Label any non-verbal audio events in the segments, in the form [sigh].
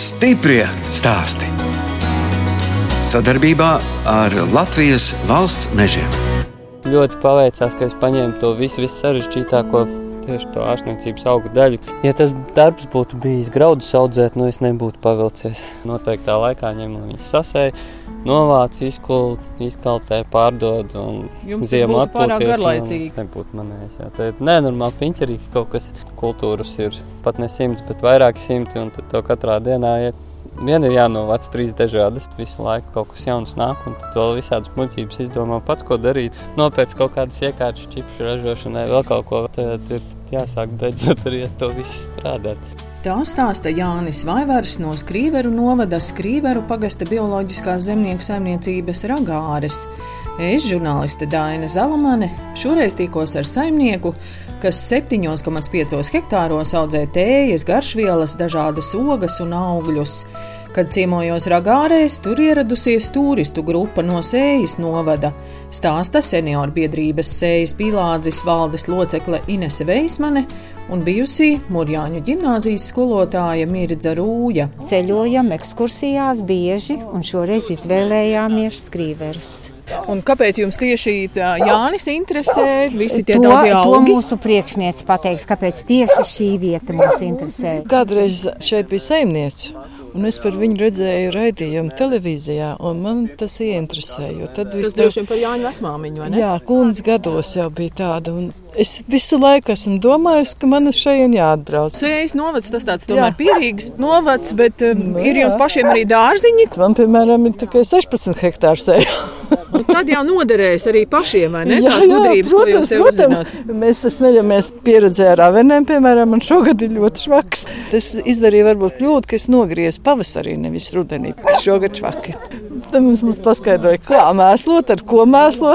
Stiprie stāsti. Sadarbībā ar Latvijas valsts mežiem. Ļoti paveicās, ka es paņēmu to visu, visu sarežģītāko tieši to ārstniecības augu daļu. Ja tas darbs būtu bijis graudu audzēt, nu es nebūtu pavilcies. [laughs] Noteiktā laikā ņemu viņu sasēju, novāc, izkul, izkaltē, pārdod un Jums ziemu būtu pārāk atpūties. garlaicīgi. Man nebūtu manējis, jā. Tā ir nenormāli piņķerīgi kaut kas. Kultūras ir pat ne simts, bet vairāk simti un tad to katrā dienā iet. Vien ir jānovāc trīs dažādas. Visu laiku kaut kas jauns nāk, un tad vēl visādas muļķības izdomā pats, ko darīt. Nopērts kaut kādas iekārtas, čipšu ražošanai, vēl kaut ko. Tad ir jāsāk beidzot arī ar to visu strādāt. Tā stāsta Jānis Vaivars no Skrīveru novada Skrīveru pagasta bioloģiskās zemnieku saimniecības Ragāres. Es, žurnāliste Dāna Zalamane, šoreiz tikos ar saimnieku, kas 7,5 hektāros audzē tējas, garšvielas, dažādas ogas un augļus. Kad ciemojos Ragārēs, tur ieradusies turistu grupa no Sējas novada. Stāsta senioru biedrības Sējas pīlādzes valdes locekle Inese Veismane un bijusī Mūrjāņu ģimnāzijas skolotāja Mirza Rūja. Ceļojam ekskursijās bieži un šoreiz izvēlējāmies skrīverus. Un kāpēc jums tieši tā Jānis interesē? Visi tie To, daudzie to augi. mūsu priekšniece pateiks, kāpēc tieši šī vieta mūs interesē. Kādreiz šeit bija saimniece. Un es par viņu redzēju raidījumu televīzijā, un man tas ieinteresēja. Tad bija Tas droši vien par Jāņu vecmāmiņu, vai ne? Jā, kundze gados jau bija tāda. un Es visu laiku esmu domājusi, ka man uz šejienes jāatbrauc. Sējas novads, tas tāds tomēr Jā. pierīgs novads, bet um, Nu, ir jums jā. pašiem arī dārziņi. Man, piemēram, ir tikai 16 hektāri sēja. Un Tad jau noderēs arī pašiem, vai ne? Tās gudrības, ko jūs te uzzināt. Mēs tas smeļamies pieredzē ar avenēm, piemēram, un šogad ir ļoti švaks. Es izdarīju varbūt kļūdu, ka es nogriezu pavasarī, nevis rudenī, kas šogad švaki. Tad mums, mums paskaidroja, kā mēslot, ar ko mēslo.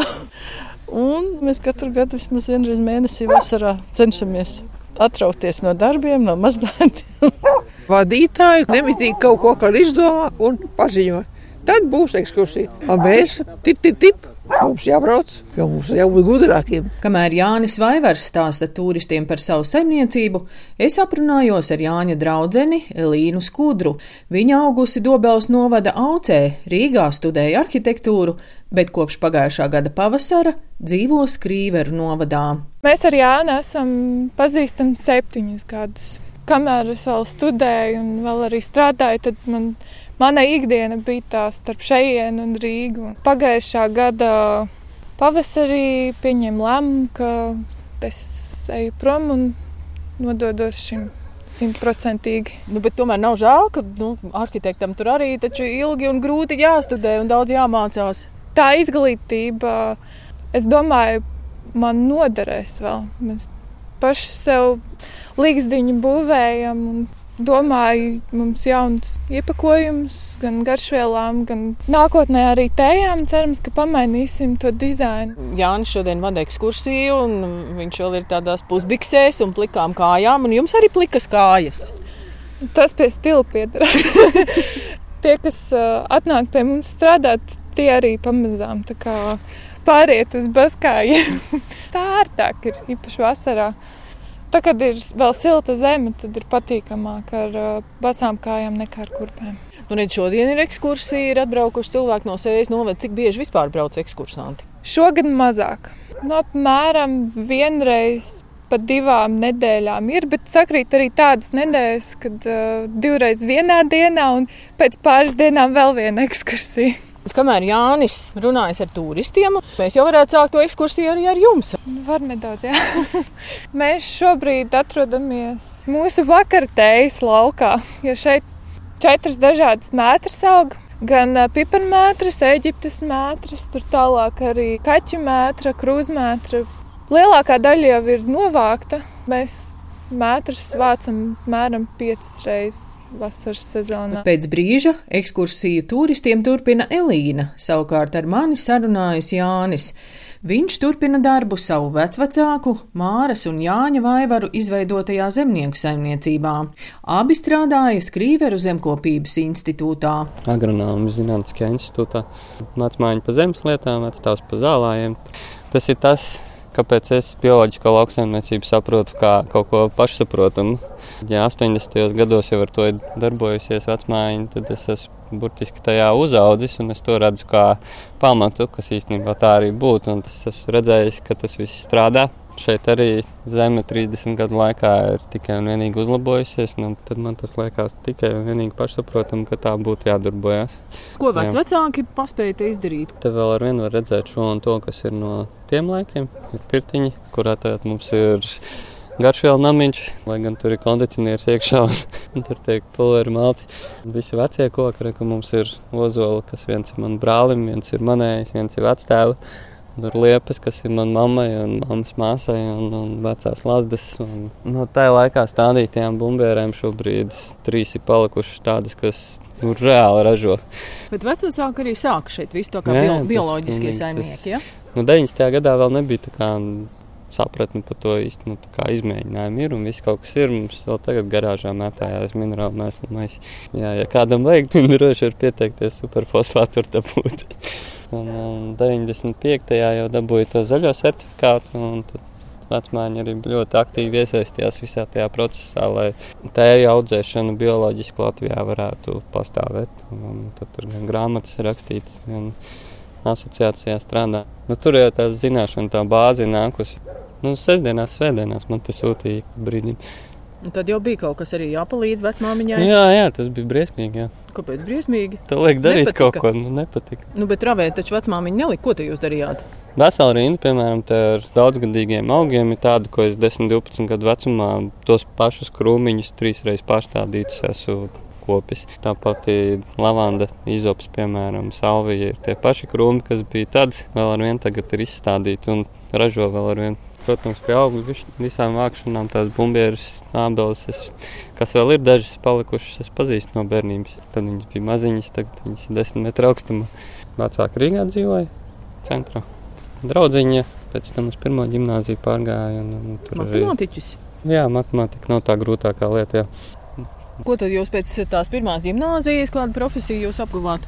Un mēs katru gadu vismaz vienreiz mēnesī vasarā cenšamies atrauties no darbiem, no mazbērniem. [laughs] vadītāji nemitīgi kaut ko izdomā un paziņo. Tad būs ekskursija. A mēs tip, tip, tip. Mums jābrauc, jo mums jābūt gudrākiem. Kamēr Jānis Vaivars stāsta turistiem par savu saimniecību, es aprunājos ar Jāņa draudzeni Elīnu Skudru. Viņa augusi Dobels novada Aucē, Rīgā studēja arhitektūru, bet kopš pagājušā gada pavasara dzīvo Skrīveru novadā. Mēs ar Jānu esam pazīstami septiņus gadus. Kamēr es vēl studēju un vēl arī strādāju, tad man, mana ikdiena bija tā starp šejienu un Rīgu. Pagājušā gada pavasarī pieņēmu lēmumu, ka es eju prom un nododos šim simtprocentīgi. Nu, tomēr nav žēl, ka nu, arhitektam tur arī ilgi un grūti jāstudē un daudz jāmācās. Tā izglītība, es domāju, man noderēs vēl. Mēs paši sev līgzdiņu būvējam un domāju, mums jauns iepakojums, gan garšvielām, gan nākotnē arī tējām. Cerams, ka pamainīsim to dizainu. Jānis šodien vada ekskursiju, un viņš vēl ir tādās pusbiksēs un plikām kājām, un jums arī plikas kājas. Tas pie stila piederās. [laughs] Tie, kas atnāk pie mums strādāt, tie arī pamazām pāriet uz baskājiem. [laughs] tā ērtāk ir, īpaši vasarā. Tā, kad ir vēl silta zeme, tad ir patīkamāk ar uh, basām kājām nekā ar kurpēm. Un redz, šodien ir ekskursija, ir atbraukuši cilvēki no sevis novada. Cik bieži vispār brauc ekskursanti? Šogad mazāk. No apmēram vienreiz pa divām nedēļām ir, bet sakrīt arī tādas nedēļas, kad uh, divreiz vienā dienā un pēc pāris dienām vēl viena ekskursija. Kamēr Jānis runājas ar turistiem, mēs jau varētu sākt to ekskursiju arī ar jums. Var nedaudz, jā. [laughs] Mēs šobrīd atrodamies mūsu vakartējas laukā, jo šeit četras dažādas mētras aug. Gan ā, piparmētras, eģiptes mētras, tur tālāk arī kaķu mētra, krūzmētra. Lielākā daļa jau ir novākta. Mēs mētras vācam mēram piecas reizes vasaras sezonā. Pēc brīža ekskursiju turistiem turpina Elīna, savukārt ar mani sarunājas Jānis. Viņš turpina darbu savu vecvecāku, Māras un Jāņa Vaivaru izveidotajā zemnieku saimniecībā. Abi strādāja Skrīveru zemkopības institūtā. Agronomu zinātniskajā institūtā. Vecmāmiņa pa zemes lietām, vecstāvs pa zālājiem. Tas ir tas, Kāpēc es bioloģisko lauksaimniecību saprotu kā kaut ko pašsaprotamu? Ja 80. gados jau ar to ir darbojusies vecmājiņa, tad es esmu burtiski tajā uzaudzis, un es to redzu kā pamatu, kas īstenībā tā arī būtu. Un es esmu redzējis, ka tas viss strādā. Šeit arī zeme 30 gadu laikā ir tikai un vienīgi uzlabojusies. Nu, tad man tas liekas tikai un vienīgi pašsaprotami, ka tā būtu jādarbojas. Ko vecāki paspēja izdarīt? Te vēl ar vienu var redzēt šo un to, kas ir no tiem laikiem. Ir pirtiņi, kurā tagad mums ir garšvielu namiņš, lai gan tur ir kondicionieris iekšā [laughs] un tur tiek pulveri malti. Visi vecie koki, ka mums ir ozola, kas viens ir man brālim, viens ir manējs, viens ir vectēva. Tur liepas, kas ir manai mammai un mammas māsai un, un vecās lasdas. Un no tā laikā stādītajām bumbierēm šobrīd trīs ir palikušas tādas, kas nu, reāli ražo. Bet vecāki arī sāka šeit visu to kā Jā, bio, bioloģiskie saimnieki. Ja? Nu, 90. gadā vēl nebija tā kā sapratni par to īsti nu, izmēģinājumu ir un viss kaut kas ir. Mums vēl tagad garāžā mētājās minerālu mēslu maisi. Jā, ja kādam vajag, [laughs] droši var pieteikties superfosfātu tur dabūt. Un, un 95. jau dabūju to zaļo certifikātu. Vecmāmiņa arī ļoti aktīvi iesaistījās visā tajā procesā, lai tēju audzēšana bioloģiski Latvijā varētu pastāvēt. Un, tad tur gan grāmatas ir rakstītas, gan asociācijā strādā. Nu, tur jau tā zināšana, tā bāze nākusi. Nu, sestdienās, svētdienās man tas sūtīja brīdim. Un tad jau bija kaut kas arī jāpalīdz vecmāmiņai. Jā, jā, tas bija briesmīgi. Jā. Kāpēc briesmīgi? Tā liek darīt nepatika. kaut ko, nu nepatika. Nu, bet ravēt taču vecmāmiņa nelika. Ko te jūs darījāt? Vesela rinda, piemēram, ar daudzgadīgiem augiem ir tāda, ko es 10, 12 gadu vecumā tos pašus krūmiņus trīs reizes pārstādītus esmu kopis. Tāpat lavanda izops, piemēram, salvija ir tie paši krūmi, kas bija tad, vēl ar vienu tagad ir izstādīti un ražo vēl ar vienu Protams, pie augļu visām vākšanām tās bumbieras, ābeles, es, kas vēl ir dažas palikušas, es pazīstu no bērnības. Tad viņas bija maziņas, tagad viņas ir desmit metru augstumā. Vecāki Rīgā dzīvoja, centrā. Draudziņa pēc tam uz pirmo ģimnāziju pārgāja. Un, un tur Matemātiķis? Arī, jā, matemātika nav tā grūtākā lieta. Jā. Ko tad jūs pēc tās pirmās gimnāzijas, kādu profesiju jūs apguvāt?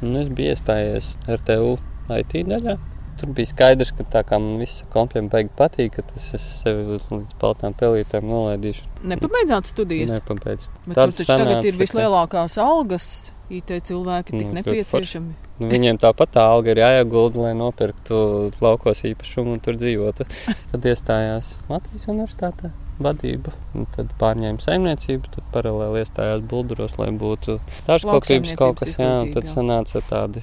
Nu, es biju iestājies RTU IT daļā. Tur bija skaidrs, ka tā kā man viss kompjām beigās patīk, ka tas es sevi līdz baltām pelītēm nolaidīšu. Nepabeidzāt studijas? Nepabeidzu. Tad tagad ir vislielākās algas. IT cilvēki tik nu, nepieciešami. Nu, viņiem tāpat tā alga ir jāiegulda, lai nopirktu laukos īpašumu un tur dzīvotu. [laughs] Tad iestājās Latvijas universitātē vadību, tad pārņēma saimniecību, tad paralēli iestājās bulduros, lai būtu dārzkopības kaut kas. Jā, tad sanāca tādi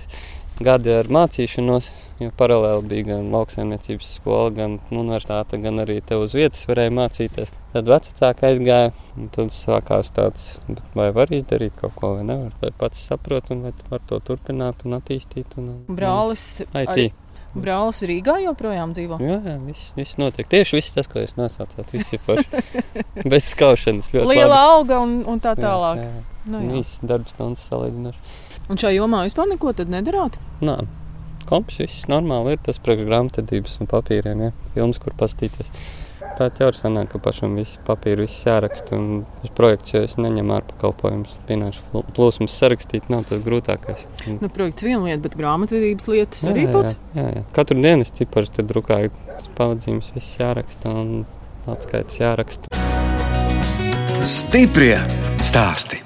gadi ar mācīšanos, jo paralēli bija gan lauksaimniecības skola, gan universitāte, gan arī te uz vietas varēja mācīties. Tad vecāka aizgāja, un tad sākās tāds, vai var izdarīt kaut ko, vai nevar, vai pats saprot, un vai var to turpināt un attīstīt. Un, un, Brālis IT. Arī. Brālis Rīgā joprojām dzīvo. Jā, jā viss, viss notiek. Tieši viss tas, ko jūs nosaucāt. Viss ir forši. [laughs] Bez skaušanas. Liela labi. alga un, un tā tālāk. Jā, jā. Nu, jā. Viss darbs stundas salīdzinoši. Un šajā jomā vispār neko nedarāt? Nē, komps viss normāli ir tas priekš grāmatvedības un papīriem, ja filmas, kur pastīties. Tā jau ir sanāk, ka pašam viss papīri viss jāraksta. Un uz projekts jau es neņemu ārpakalpojumus. Finanšu plūsmas sarakstīt nav tas grūtākais. Nu, projekts viena lieta, bet grāmatvedības lietas jā, arī pats. Jā, jā, jā. Katru dienu es tipars te drukāju pavadzīmes, viss jāraksta un atskaits jāraksta. Stiprie stāsti!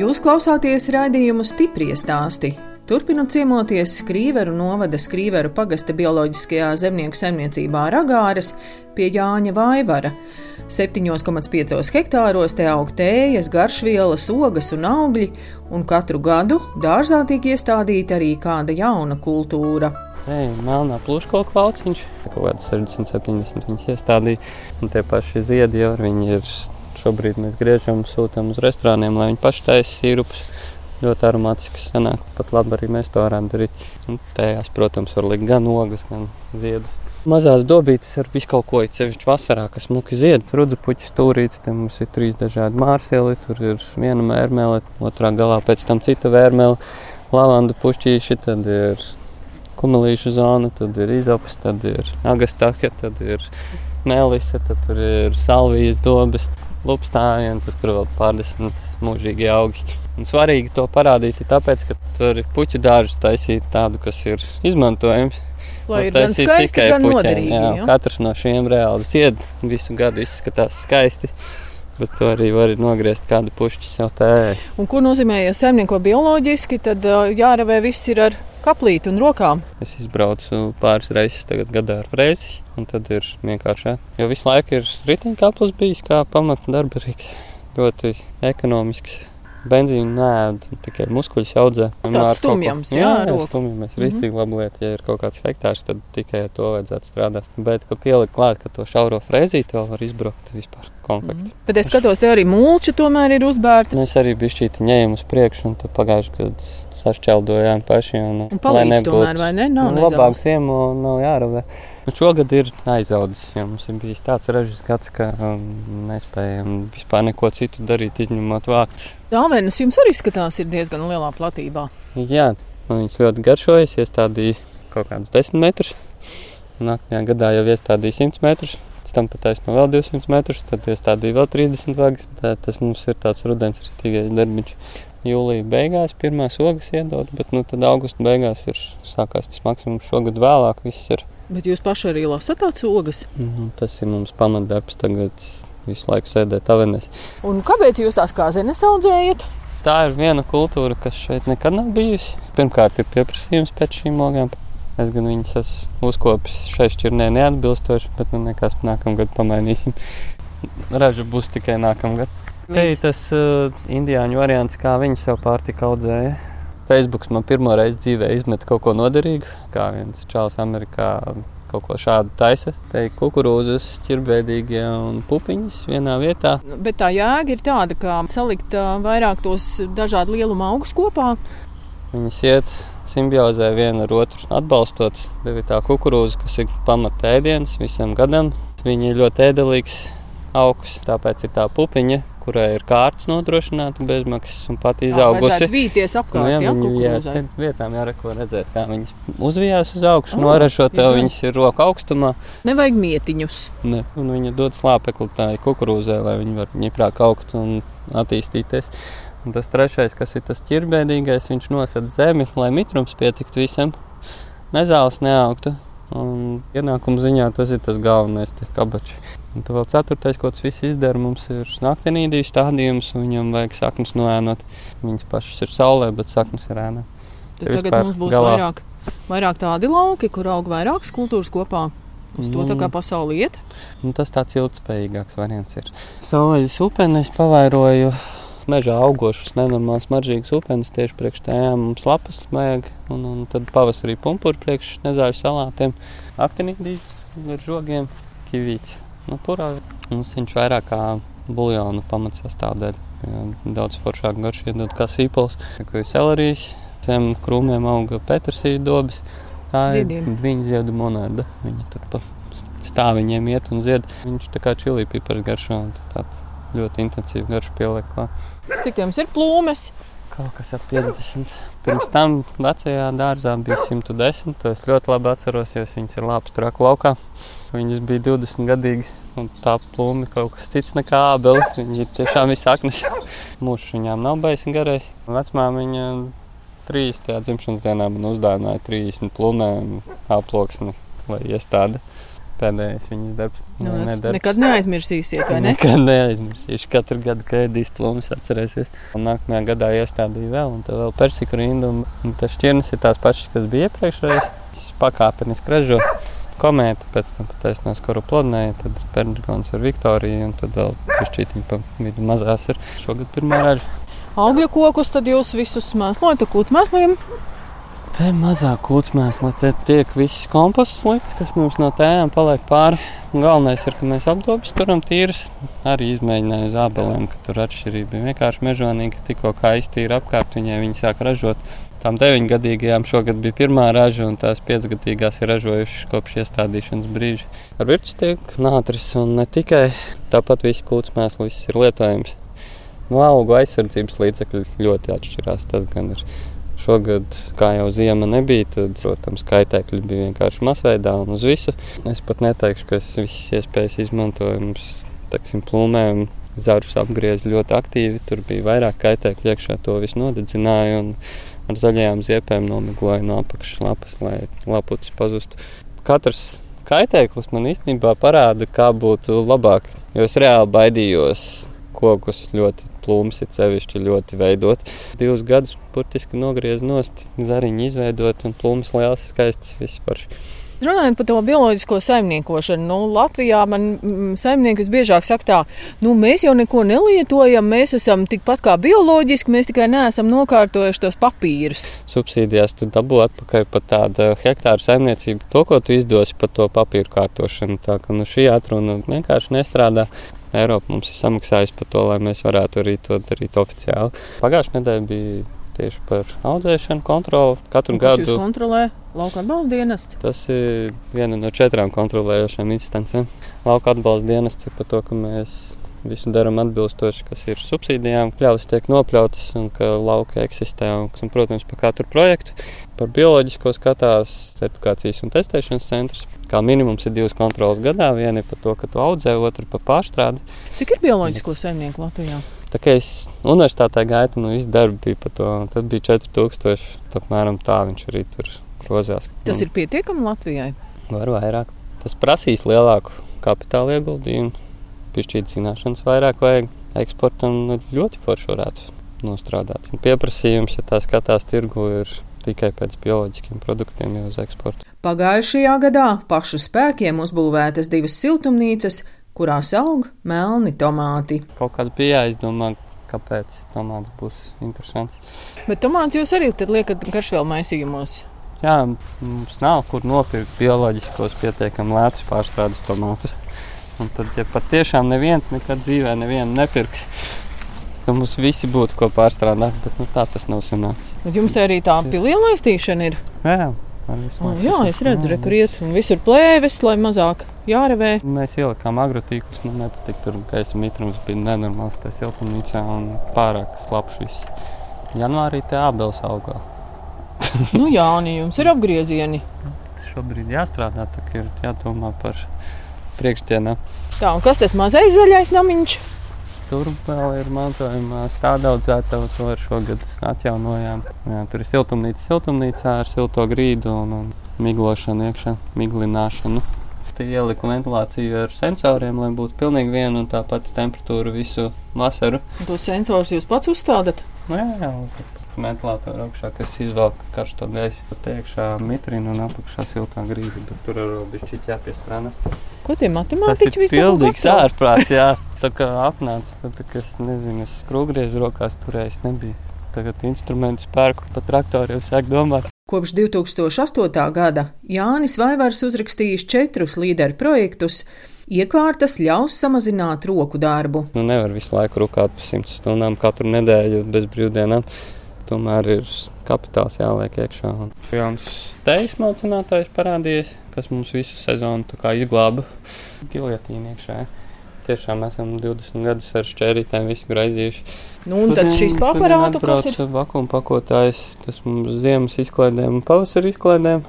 Jūs klausāties raidījumu stipri stāstī. Turpinot ciemoties Skrīveru novada Skrīveru pagasta bioloģiskajā zemnieku saimniecībā Ragāras pie Jāņa Vaivara. 7,5 hektāros te aug tējas, garšvielas, ogas un augļi, un katru gadu dārzā tiek iestādīta arī kāda jauna kultūra. Ei, melnā plūškola klauciņš, kaut kāds 60, 70 viņas iestādīja, un tie paši ziedi jau ir Šobrīd mēs griežam, sūtām uz restorāniem, lai viņi paši taisa sīrupus. Ļoti aromātisks sanāk, pat labi arī mēs to varam darīt. Un tajās, protams, var likt gan ogas, gan ziedu. Mazās dobītes ar visu kaut ko, ceļš vasarā, kas muki zied. Rudzupuķis stūrīts, te mums ir trīs dažādi mārseli, tur ir viena mērmele, otrā galā pēc tam cita vērmele, lavanda pušķīši, tad ir kumelīšu zona, tad ir izops, tad ir agastake, tad ir melise, tad ir salvijas dobes lupstāji, un tur vēl pārdesmit mūžīgi augi. Un svarīgi to parādīt, tāpēc, ka tur ir puķu dārzu taisīt tādu, kas ir izmantojams. Lai ir gan skaisti, tikai gan puķiem, noderīgi. jā. ja? Katrs no šiem reāli zied, visu gadu izskatās skaisti. Bet to arī var nogriezt kādu pušķi sev tē. Un ko nozīmē, ja saimnieko bioloģiski, tad ā, jāravē viss ir ar kaplīti un rokām. Es izbraucu pāris reizes tagad gadā ar frēzi, un tad ir vienkārši. Jo visu laiku ir riteņkaplis bijis kā pamatdarbarīgs, ļoti ekonomisks. Benzīnu nē, tikai muskuļus audzē. Tāds stumjams, jā, ar roku. stumjams. Mhm. Rītīgi labi lieta, ja ir kaut kāds hektārs, tad tikai ar to vajadzētu strādāt. Bet, ka pielikt klāt, ka to šauro frēzīti vēl var izbraukt vispār konfekti. Bet es skatos, te arī mulča tomēr ir uzbērta. Mēs arī bišķīti ņēmām uz priekšu, un pagājuši gadu sašķeldojām paši. Un, Un palīdz tomēr, vai ne? Nav Nu, labāk ziemo nav jāravē. Nu, šogad ir aizaudzis, jo mums ir bijis tāds režģis gads, ka um, nespējam vispār neko citu darīt, izņemot vākt. Dāvenes jums arī skatās ir diezgan lielā platībā. Jā, man viņas ļoti garšojas, iestādīja kaut kādus desmit metrus. Nākamajā gadā jau iestādīja 100 metrus. Tam pataisno vēl 200 metrus, tad iestādīja vēl 30 vagas. Tā, tas mums ir tāds rudens rītīgais darbiņš. Jūlija beigās pirmās ogas iedod, bet nu, tad augusta beigās ir sākās tas maksimums. Šogad vēlāk viss ir. Bet jūs paši arī lasat tādas ogas. Nu, tas ir mums pamatdarbs tagad visu laiku sēdēt avenēs. Un kāpēc jūs tās kā zemes audzējat? Tā ir viena kultūra, kas šeit nekad nav bijusi. Pirmkārt, ir pieprasījums pēc šīm ogām. Es gan viņas esmu uzkopis šeit šķirnē neatbilstoši, bet nu nekas nākamgad pamainīsim. Raža būs tikai nākamgad. Hei, tas uh, indiāņu variants, kā viņi sev pārtika audzēja. Facebook man pirmo reizi dzīvē izmet kaut ko noderīgu, kā viens čāls Amerikā kaut ko šādu taisa. Te ir kukurūzas, ķirbēdīgie un pupiņas vienā vietā. Bet tā jēga ir tāda, ka salikt vairāk tos dažādu lielumu augus kopā. Viņas iet simbiozē viena ar otru, atbalstot. Tev ir tā kukurūza, kas ir pamata ēdiens visam gadam. Viņa ir ļoti ēdelīgs augs, tāpēc ir tā pupiņa, kurai ir kārtas nodrošināta bezmaksas un pat izaugusi. Vīties apkārt, Nu, jā, jā, jās kukurūzai. pie vietām jāreko redzēt, kā viņas uzvijās uz augšu, O, noražot, tev jā. viņas ir roka augstumā. Nevajag mietiņus. Ne. Un viņa dod slāpekli tai kukurūzai, lai viņi var ņiprāk augt un attīstīties. Un tas trešais, kas ir tas ķirbēdīgais, viņš nosaka zemi, lai mitrums pietiktu visam, nezāles neaugtu. Un ienākuma ziņā tas ir tas galvenais, tie kabači. Un tad vēl ceturtais, ko tas viss izdara, mums ir naktenīdiju stādījums, un viņam vajag saknes noēnot. Viņas pašas ir saulē, bet saknes ir ēnā. Tad tagad vispār mums būs galā. vairāk, vairāk tādi lauki, kur aug vairākas kultūras kopā. Uz to tā kā Mm. pasaule iet. Un tas tāds ilgspējīgāks variants ir. Savvaļas upeni es pavairoju mežā augošas, nenormāls maržīgas upenes tieši priekš tējām. Mums lapas vajag, un, un tad pavasarī pumpuri priekš nezāļu salātiem. Aktinīdīs ar žogiem, kivīts. Nu, purā mums viņš vairāk kā buljonu pamats sastāvdaļa. Daudz foršāk garš iedod kā sīpols, kā selerijas. Zem krūmiem auga petersīļa dobas. Tā ir viņa ziedu monēta. Viņa tur pa stāviņiem iet un zied. Viņš tā kā čili pipars garšo un tā ļoti intensīvi garšu pieliek klāt. Cik jums ir plūmes? Kaut kas ap 50. Pirms tam vecajā dārzā bija 110. To es ļoti labi atceros, jo viņas ir labas tur laukā. Viņas bija 20 gadīgi. Un tā plūme kaut kas cits nekā ābele. Viņa ir tiešām visaknes. Mūžs viņām nav baisi garais. Vecmāmiņa viņa 30. dzimšanas dienā man uzdāvināja 30 plūmēm aploksni, lai iestāda pēdējais viņas darbs. Nu, nedarbs? nekad neaizmirsīsiet, vai ne? Nekad neaizmirsīšu. Katru gadu, kad ēdīs plūmus, atcerēsies. Un nākamajā gadā iestādīju vēl, un tā vēl persiku rindu. Un, un tas šķirnes ir tās pašas, kas bija iepriekšējais. Pakāpeniski ražo komēta, pēc tam pataisnās koru plodnēja, tad spermigons ar Viktoriju, un tad vēl pišķītiņi pa vidu mazās ir šogad pirmā raža. Augļu kokus tad jūs visus mēslojat, kūt mēslojam. Te mazāk kūtsmēs, lai te tiek viss komposts likts, kas mums no tējām paliek pāri. Galvenais ir, ka mēs apdobas turam tīras. Arī izmēģināju uz ābelēm, ka tur atšķirība bija vienkārši mežonīga. Tikko kā iztīra apkārt, viņai viņi sāk ražot. Tām deviņgadīgajām šogad bija pirmā raža, un tās piecgadīgās ir ražojušas kopš iestādīšanas brīža. Ar virtus tiek nātris, un ne tikai tāpat viss kūtsmēs, viss ir lietojams. No augu aizsardzības līdzekļu ļoti atšķirās. Tas gan ir Šogad, kā jau zima nebija, tad, protams, kaitēkļi bija vienkārši masveidā un uz visu. Es pat neteikšu, ka es visas iespējas izmantoju. Mums, teiksim, plūmēm zarus apgriez ļoti aktīvi. Tur bija vairāk kaitēkļu iekšā, to visu nodedzināja un ar zaļajām ziepēm nomigloja no apakšas lapas, lai lapucis pazustu. Katrs kaitēklis man īstenībā parāda, kā būtu labāk, jo es reāli baidījos kokus ļoti plūmus ir sevišķi ļoti veidot. Divus gadus burtiski nogriezti nost, zariņu izveidot un plūmus liels, skaists vispār. Runājot par to bioloģisko saimniekošanu, nu, Latvijā man mm, saimnieki biežāk saka, tā, nu, mēs jau neko nelietojam, mēs esam tikpat kā bioloģiski, mēs tikai neesam nokārtojuši tos papīrus. Subsīdijās tu dabū atpakaļ pat tādu hektāru saimniecību, to, ko tu izdosi par to papīru kārtošanu. Tā ka nu, šī atruna vienkārši nestrādā. Eiropa mums ir samaksājusi par to, lai mēs varētu arī to darīt oficiāli. Pagājušajā nedēļā bija tieši par audzēšanu kontroli. Katru Un gadu kontrolē lauka atbalsta dienests. tas ir viena no četrām kontrolējošām instancēm. Lauka atbalsta dienests ir par to, ka mēs visu darām atbilstoši, kas ir subsīdijām, kļavas tiek nopļautas un ka lauka eksistē. Un, un, protams, par katru projektu. Par bioloģisko skatās certifikācijas un testēšanas centrs. Kā minimums ir divas kontrolas gadā. Viena ir par to, ka tu audzē, otra par pārstrādi. Cik ir bioloģisko saimnieku Latvijā? Tā kā es universitātē gaitu, nu viss darbs bija par to. Tad bija 4000. Apmēram tā viņš arī tur grozās. Tas ir pietiekami Latvijai. Var vairāk. Tas prasīs lielāku kapitāla ieguldījumu, piešķīt zināšanas vairāk vajag. Eksportam nu, ļoti forši varētu nostrādāt. Un pieprasījums, ja tā skatās tirgu, ir tikai pēc bioloģiskiem produktiem jau uz eksportu. Pagājušajā gadā pašu spēkiem uzbūvētas divas siltumnīcas, kurās aug melni tomāti. Kaut kāds bija jāizdomā, kāpēc tomāts būs interesants. Bet tomātus jūs arī tad liekat garšvielu maisījumos. Jā, mums nav kur nopirkt bioloģiskos pietiekami lētus pārstrādes tomātus. Un tad, ja patiešām neviens nekad dzīvē nevienu nepirks, tad mums visi būtu ko pārstrādāt, bet nu, tā tas nav sanācis. Bet jums arī tā pilielaistīšana ir. Jā, Oh, jā, es redzu, re, kur iet un visur plēves, lai mazāk jārevē. Mēs ielikām agrotīklus, man nepatīk, tur gaisa mitrums bija nenormāls, tā siltumnīcā un pārāk slapš viss. Janvārī te ābels augā. [laughs] nu, jā, un jums ir apgriezieni. Šobrīd jāstrādā, tā ir jādomā par priekšdienām. Tā, un kas tas mazais zaļais namiņš? Tur vēl ir mantojumā stāda audzētava, to ar šogad atjaunojām. Jā, tur ir siltumnīca siltumnīcā ar silto grīdu un, un miglošanu iekšā, miglināšanu. Te ieliku ventilāciju ar sensoriem, lai būtu pilnīgi viena un tā pati temperatūra visu vasaru. Tos sensors jūs pats uzstādat? Nu, jā, jā, ventilātoru augšā, kas izvelk karsto gaisu. Tur iekšā mitrina un apakšā siltā grīda, tur ar robišķīt jāpiestrādā. Ko tie matemātiķi visu pilnīgs ārprāts, jā. Tā kā apnāca, tad, kad es nezinu, es skrūvgriezu rokās turējis, nebija. Tagad instrumentu spērku pa traktoriem sāk domāt. Kopš 2008. gada Jānis Vaivars uzrakstījis četrus līderu projektus. Iekārtas ļaus samazināt roku darbu. Nu, nevar visu laiku rūkāt pa 100 stundām katru nedēļu bez brīvdienām. Tomēr ir kapitāls jāliek iekšā. Un Jauns teijas malcinātājs parādījies, kas mums visu sezonu tā kā izglāba giljotīnu iekšā. Tiešām esam 20 gadus ar šķērītēm visu graizījuši. Nu, un tad šīs aparātu, kas ir Vakuma pakotājs, tas mums ziemas izklaidēm un pavasara izklaidēm.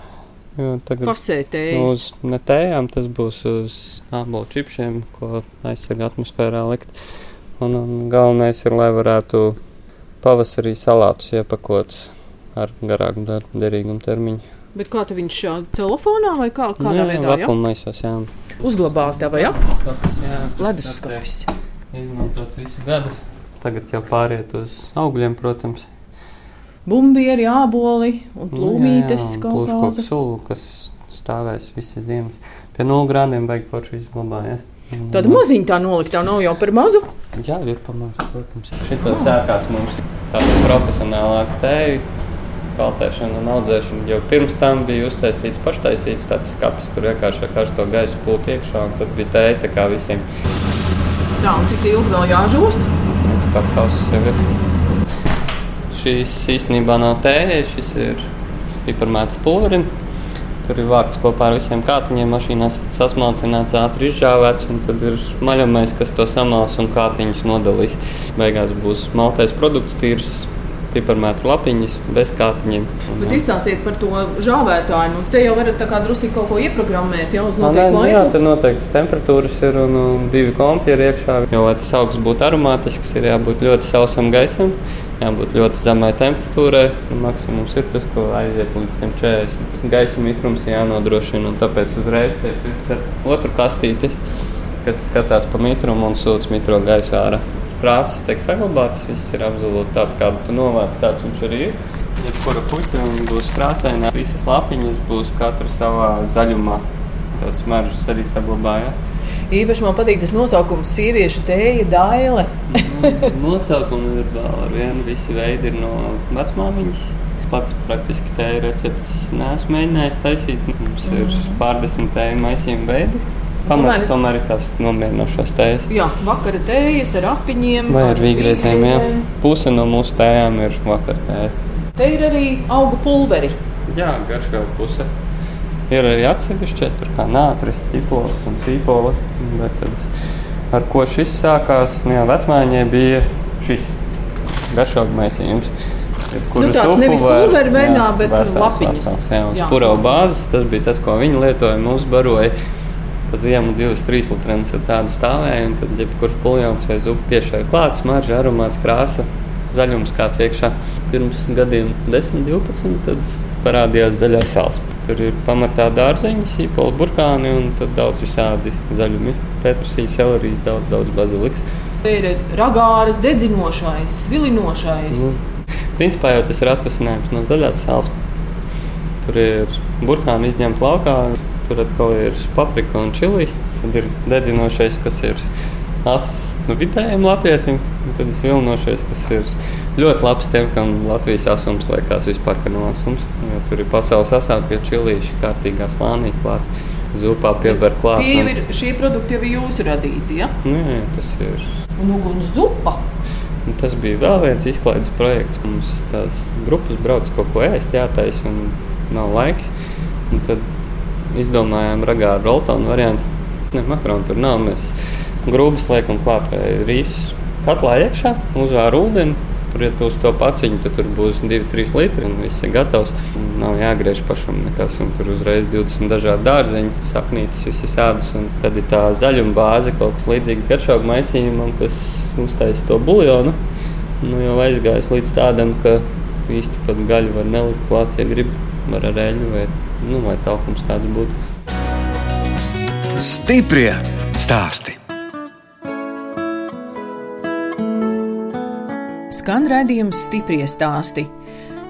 Jo tagad uz ne tējām tas būs uz ābolu čipšiem, ko aizsargā atmosfērā likt. Un, un galvenais ir, lai varētu pavasarī salātus iepakot ar garāku dar- derīgumu termiņu. Bet kā tu viņš šā telefonā vai kā, kādā jā, veidā? Ja? vakuuma maisos, jā. Uzglabātava, ja? jā. Leduskapis. Izmantot visu gadu. Tagad jau pāriet uz augļiem, protams. Bumbieri, āboli un plūmītes Nu, kaut Plūškoku kādas. sulu, kas stāvēs visas ziemas. Pie 0 grādiem vajag forši izglabājies. Tāda maziņa tā noliktā nav jau par mazu. Jā, ir pamats, protams. Šitā sākās mums tāda profesionālāka tēja, kaltēšana un audzēšana. Jau pirms tam bija uztaisīts paštaisīts tāds skats, kur vienkārši ar karsto gaisu pūta iekšā, un tad bija tēja tā kā visiem. Tā, un cik ilgi vēl jāžūst? Tas pats savs jau ir. Šīs īstenībā nav tēja, šis ir piparmētra pulverim. Tur ir vākts kopā ar visiem kātiņiem, mašīnās sasmalcināts, ātri izžāvēts, un tad ir maļamais, kas to samals un kātiņus nodalīs. Beigās būs maltais produkts, tīrs piparmētru lapiņas bez kātiņiem. Bet izstāstiet par to žāvētāju. Nu, te jau varat tā kā drusku kaut ko ieprogrammēt jau uz Nē, noteiktu nu, jā, laiku. tur noteikts temperatūras ir un, un divi kompi ir iekšā. Jo, lai tas augsts būtu aromātisks, ir jābūt ļoti sausam gaisam, jābūt ļoti zemai temperatūrai. Nu, maksimums ir tas, ko aiziet līdz tiem 40. Gaisa mitrums ir jānodrošina, un tāpēc uzreiz tiek pirkts ar otru kastīti, kas skatās pa mitrumu un sūdz mitro gaisu ārā. Krāsas tiek saglabātas, viss ir absolūti tāds, kādu tu novāc, tāds viņš arī ir. Jebkura puķa būs krāsaina, visas lapiņas būs katra savā zaļumā. Tas maržas arī saglabājās. Īpaši man patīk tas nosaukums - sieviešu tēja, daile. Nosaukumi ir vēl ar vienu. Visi veidi ir no vecmāmiņas. Pats praktiski tēja receptes neesmu mēģinājis taisīt. Mums ir pārdesmit tēju maisījumu veidi. Pamats Tomēr- tomēr ir tās nomierinošās tējas. Jā, vakara tējas ar apiņiem. Vai ar vīgriezēm, jā. Puse no mūsu tējām ir vakartēja. Te ir arī auga pulveri. Jā, garšā puse. Ir arī atsevišķi, tur kā nātris, ķipols un cīpola. Bet tad, ar ko šis sākās? Nu, jā, vecmāņai bija šis garšaugu maisījums. Nu, tāds nevis pulveri veidā, bet lapiņas. Vesels, jā, uz purau vesels. bāzes tas bija tas, ko viņi lietoja. Mums baroja pa ziemu divas, trīs litras ar tādu stāvēju. Un tad, jebkurš puljons vai zupa piešāva klāt, smarža, aromāts, krāsa, zaļums kāds iekšā. Pirms gadiem 10, 12, tad parādījās zaļā sāls. Tur ir pamatā dārzeņi, sīpols, burkāni un daudz visādi zaļumi. Pētersīs, selerijas, daudz, daudz baziliks. Te ir ragāras, dedzinošais, svilinošais. Nu, Principā jau tas ir atvasinājums no zaļās sāls. Tur ir burkāni izņemti laukā, tur atkal ir paprika un čili. Tad ir dedzinošais, kas ir ass nu, vidējiem latvietim, un tad ir vilnošais, kas ir ļoti labs tiem, kam Latvijas asums liekas vispār kā no asums. Jo tur ir pasaules asākie čilīši, kārtīgā slānī klāt, zupā pieber klāt. Tie ir šie produkti jau ir jūsu radīti. Ja? Nu, jā, tas ir Un uguns zupa. Un tas bija vēl viens izklaides projekts. Mums tās grupas brauc kaut ko ēst, jātaisa un nav laiks. Un tad izdomājām ragāru roltonu variantu. Ne, makaronu tur nav. Mēs grūbas liekam vai rīsus katlā iekšā, uzvēr ūdeni. Tur, ja tu uz to paciņu, tad tur būs 2-3 litri un viss ir gatavs. Nav jāgriež pašam nekas, un tur uzreiz 20 dažādi dārzeņi, saknītes, visi sēdas. Un tad ir tā zaļuma bāze, kaut kas līdzīgs garšaugu maisījumam, kas uztaisa to buļļonu. Nu, jau aizgājis līdz tādam, ka īsti pat gaļu var nelikt klāt, ja grib, var ar eļļu vai, nu, lai taukums kāds būtu. Stiprie stāsti. Skan redzējums stiprie stāsti.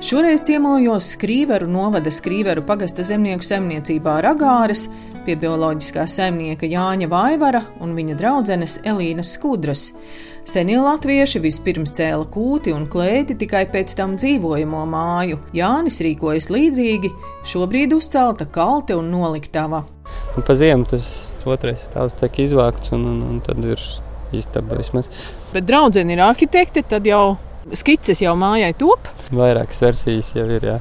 Šoreiz ciemojos Skrīveru novada Skrīveru pagasta zemnieku saimniecībā Ragāras pie bioloģiskā saimnieka Jāņa Vaivara un viņa draudzenes Elīnas Skudras. Senie latvieši vispirms cēla kūti un klēti, tikai pēc tam dzīvojamo māju. Jānis rīkojas līdzīgi, šobrīd uzcelta kalte un noliktava. Un pa ziemu tas otrais stāvs tiek izvākts, un, un, un tad ir istaba vismaz. Bet draudzene ir arhitekte, tad jau skices jau mājai top. Vairākas versijas jau ir. Jā.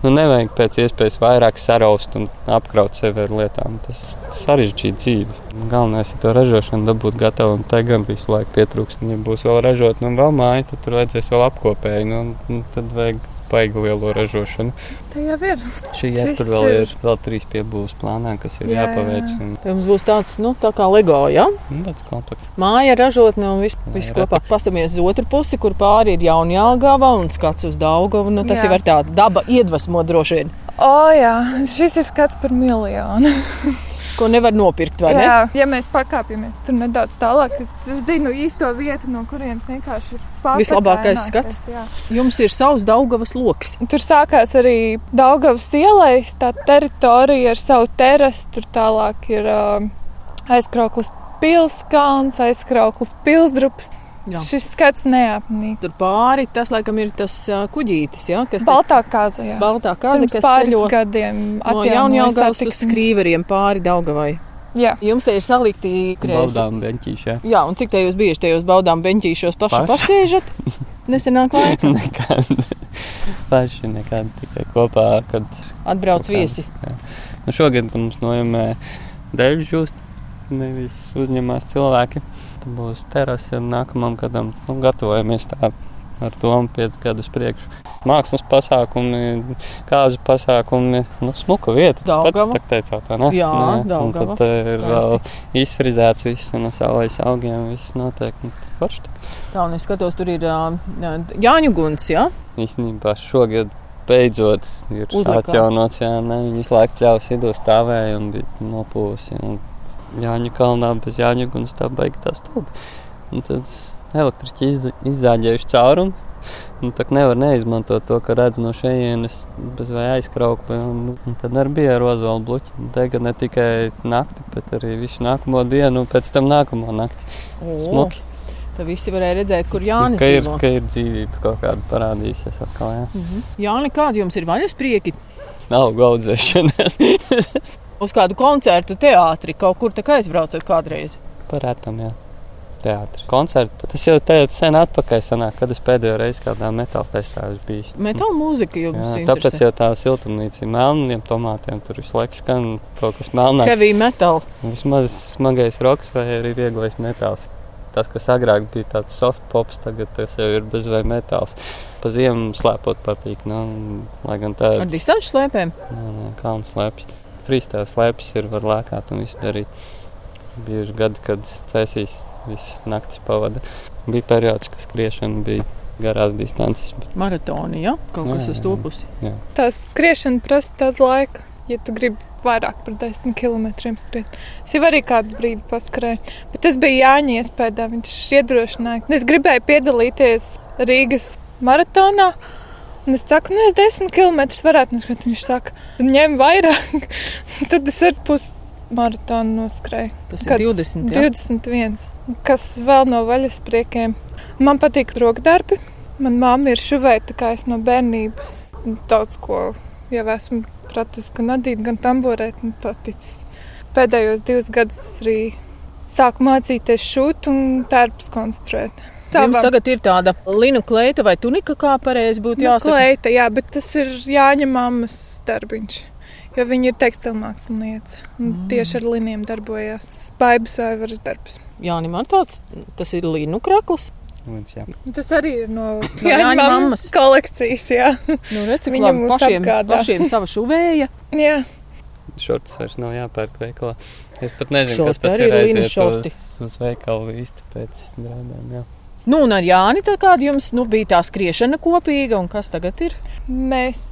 Nu, nevajag pēc iespējas vairāk saraust un apkraut sevi ar lietām. Tas sarežģīja dzīvi. Galvenais ir to ražošanu dabūt gatavu, un tai gan visu laiku pietrūkst. Ja būs vēl ražot, nu vēl māja, tad tur vajadzēs vēl apkopēji. Nu, un tad vajag paigi lielo ražošanu. Tā jau ir. Šī jā, tur vēl ir- ir vēl trīs piebūves plānā, kas ir Jā, jāpaveic. jā. Un, Tad mums būs tāds, nu, tā kā LEGO, ja? nu, tāds komplekts. Māja, ražotne un viss, viss kopā. Pastāmies uz otru pusi, kur pāri ir Jaunjēlgava un skats uz Daugavu. Nu, tas Jā. jau ir tā daba iedvesmo droši vien, O, jā, šis ir skats par miljonu. [laughs] ko nevar nopirkt, vai ne? Jā, ja mēs pakāpjamies tur nedaudz tālāk, es zinu īsto vietu, no kurienes vienkārši ir pārsteigts. Vislabākais skats? Jums ir savs Daugavas lokus. Tur sākās arī Daugavas ielais, tā teritorija ar savu terasu. Tur tālāk ir uh, aizkrauklis pilskalns, aizkrauklis pilsdrups. Jā. Šis skats neapnīk. Tur pāri tas, laikam, ir tas kuģītis, ja? kas Baltā kāza, jā. Baltā kāza, Pirms kas pāris gadiem no atjaunoja Jaunjēlgavas uz. Skrīveriem pāri Daugavai. Jā. Jums te ir salikti krēsli. Baudām beņķīšā. Jā, un cik te jūs bieži tajos baudām beņķīšos paši Paši. pasēžat? [laughs] Nesenāk laika Nekad. Paši nekad tikai kopā, kad atbrauc kā. viesi. Nu, šogad mums nojumē dēļ žūst, nevis uzņemās cilvēki. Tad būs terase un nākamam gadam nu, gatavojamies tā ar domu 5 gadus priekšu. Mākslas pasākumi, kāzu pasākumi, nu, smuka vieta. Daugava. Pats tā teicāt, vai ne? Jā, Un Daugava. tad eh, ir vēl izfrizēts viss un saulēs augiem, viss notiek. Un Forši. Tā, un es skatos, tur ir Jāņu guns, jā? Īstenībā šogad beidzot ir Uzlikā. atjaunots, jā, ne, viņi visu laiku pļāvas vidū stāvēja un bija nopūsi. Un Jāņu kalnā bez Jāņu gunas tā beigta tā stūda. Un tad elektriķi iz, izzāģējuši caurumu. Un tā nevar neizmantot to, ka redz no šejienes bez vai aizkraukli. Un, un tad arī bija rozāla bluķi. Dega ne tikai nakti, bet arī visu nākamo dienu un pēc tam nākamo nakti. Smuki. Tad visi varēja redzēt, kur Jānis Ka ir, dzīvo. ka ir dzīvība kaut kāda parādījusies atkal. Jā. Jāni, kādi jums ir vaļasprieki? Nav gaudzēšanās. [laughs] Uz kādu koncertu, teātri, kaut kur tā kā aizbraucat kādreiz. Parētam, jā. Teātris. Koncerti. Tas jau tādā sen atpakaļ sanāk, kad es pēdējo reizi kādā metāla festivālā biju. Metāla mūzika jums Jā, ir. tāpēc jau tā siltumnīca ir melniem tomātiem. Tur visu laiku skan kaut kas melnāks. Heavy metal. Vismaz smagais roks vai arī vieglais metāls. Tas, kas agrāk bija tāds soft pops, tagad tas jau ir bez vai metāls. Pa ziemu slēpot patīk. Nu, lai gan Ar tāds distanču slēpēm. Nē, nē, kalns slēpjas. Frīstēls slēpjas ir, var lēkāt un visu darīt. Bieži gadi, kad cēsīs visas naktis pavada. Bija periods, kad skriešana bija garās distances. Bet, Maratoni, jā? Kaut Jā, kas uz to pusi. Tā skriešana prasa daudz laika. Ja tu gribi vairāk par 10 km skriet, es jau arī kādu brīdi paskrēju. Bet tas bija Jāņa iespējā. Viņš iedrošināja. Es gribēju piedalīties Rīgas maratonā. Un es saku, nu, es 10 km varētu noskriet. Viņš saka, ņem vairāk. [laughs] Tad es ar pusi maratonu noskrēju. Tas ir Kāds 20. Jā? 21. Kas vēl no vaļaspriekiem? Man patīk rokdarbi. Manā mamma ir šuvēta, kā es no bērnības daudz ko jau esmu pratusi, gan adīt, gan tamborēt. Man paticis. Pēdējos divus gadus arī sāku mācīties šūt un tērpus konstruēt. Jums tagad ir tāda linu kleita vai tunika, kā pareizi būtu nu, jāsaka. kleita, jā, bet tas ir Jāņa mammas darbiņš. Jo viņa ir tekstilmākslinieca un mm. tieši ar linijām darbojās. Baibas vai varas darbs. Jā, man tāds, tas ir linu krakls. Līdz, jā. Tas arī ir no [laughs] No Jāņa mammas kolekcijas. Jā. Nu, redz, Viņa mūs pašiem, apgādā. pašiem sava šuvēja. [laughs] jā. Šorts vairs nav jāpērk veikalā. Es pat nezinu, Šorti kas tas ir aiziet šorti. uz, uz veikalu īsti pēc drādām. Jā. Nu, un ar Jāni kāda jums nu, bija tā skriešana kopīga, un kas tagad ir? Mēs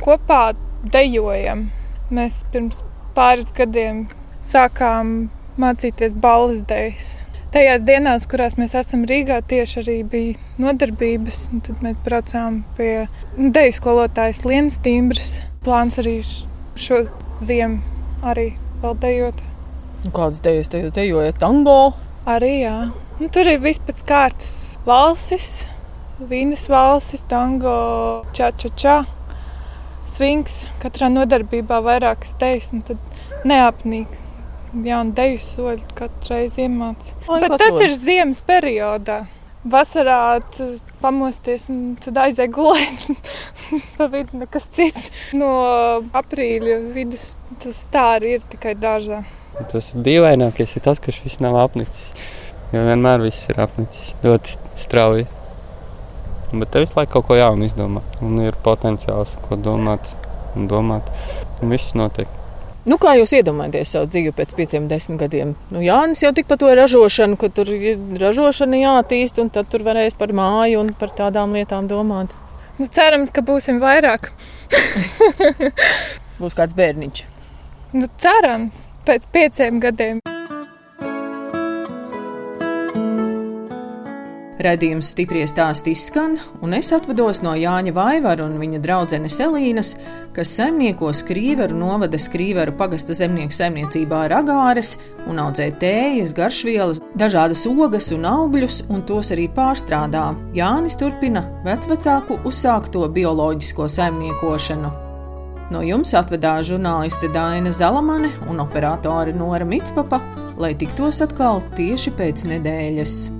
kopā dejojam. Mēs pirms pāris gadiem sākām mācīties balles dejas. Tajās dienās, kurās mēs esam Rīgā, tieši arī bija nodarbības. Tad mēs braucām pie deju skolotājas Lienas Timbras. Plāns arī šo ziemu arī vēl dejot. Kādas dejas jūs dejojat? Tango. Arī jā. Nu, tur ir viss pēc kārtas. Valsis, vīnas valsis, tango, ča-ča-ča, svings. Katrā nodarbībā vairākas tejas, un tad neapnīk. Jaunu deju soļu katru reizi iemācīt. Bet tas ir ziemas periodā. Vasarā pamosties un tad aizēj gulēt. [laughs] Pa vidu nekas cits. No aprīļa vidus tas tā arī ir tikai dārzā. Tas dīvainākais ir tas, ka šis nav apnicis. Jo vienmēr viss ir apnicis ļoti strauji. Bet te visu laiku kaut ko jaunu izdomā. Un ir potenciāls, ko domāt un domāt. Un viss notiek. Nu, kā jūs iedomājaties savu dzīvi pēc pieciem, desmit gadiem? Nu, Jānis jau tik par to ražošanu, ka tur ir ražošana jātīst, un tad tur varēs par māju un par tādām lietām domāt. Nu, cerams, ka būsim vairāk. Būs kāds bērniņš. Nu, cerams, pēc pieciem gadiem. Radījums stipri stāstī izskan, un es atvados no Jāņa Vaivara un viņa draudzenes Elīnas, kas saimnieko Skrīveru novada Skrīveru pagasta zemnieku saimniecībā Ragāres un audzē tējas, garšvielas, dažādas ogas un augļus, un tos arī pārstrādā. Jānis turpina vecvecāku uzsākto bioloģisko saimniekošanu. No jums atvedās žurnāliste Daina Zalamane un operātore Nora Mitspapa, lai tiktos atkal tieši pēc nedēļas.